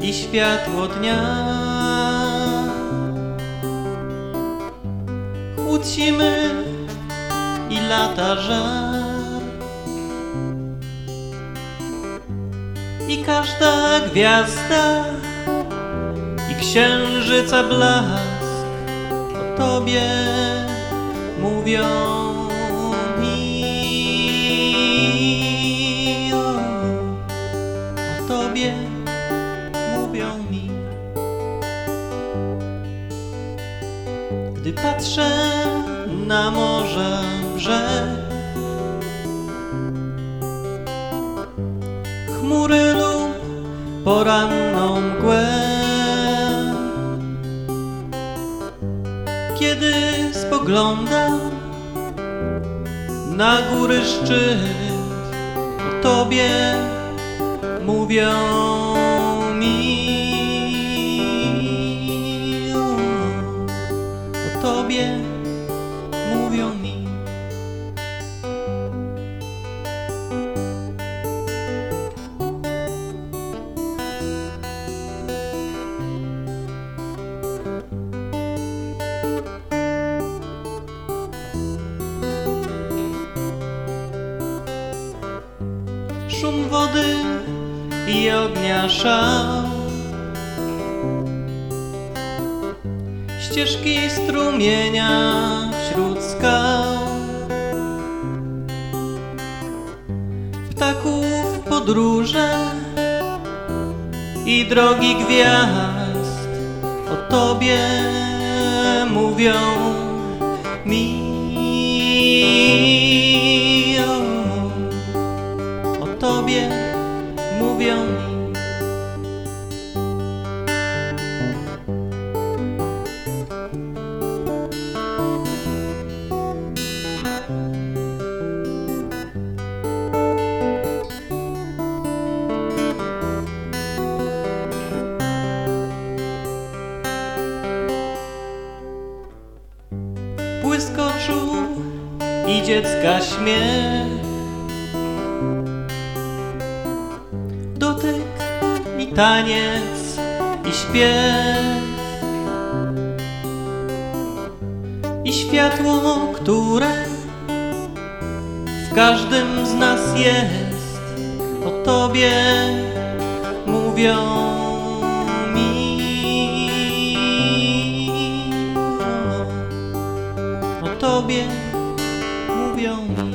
i światło dnia. Chłód zimy i lata żar. I każda gwiazda i księżyca blask o tobie mówią mi. Gdy patrzę na morze brzeg, chmury lub poranną mgłę. Kiedy spoglądam na góry szczyt, o Tobie mówią Tobie mówią mi. szum wody i ognia szał. Ścieżki strumienia wśród skał. Ptaków podróże i drogi gwiazd o tobie mówią mi. Błysk oczu i dziecka śmiech Dotyk i taniec i śpiew. I światło, które w każdym z nas jest O Tobie mówią tobie mówią mi.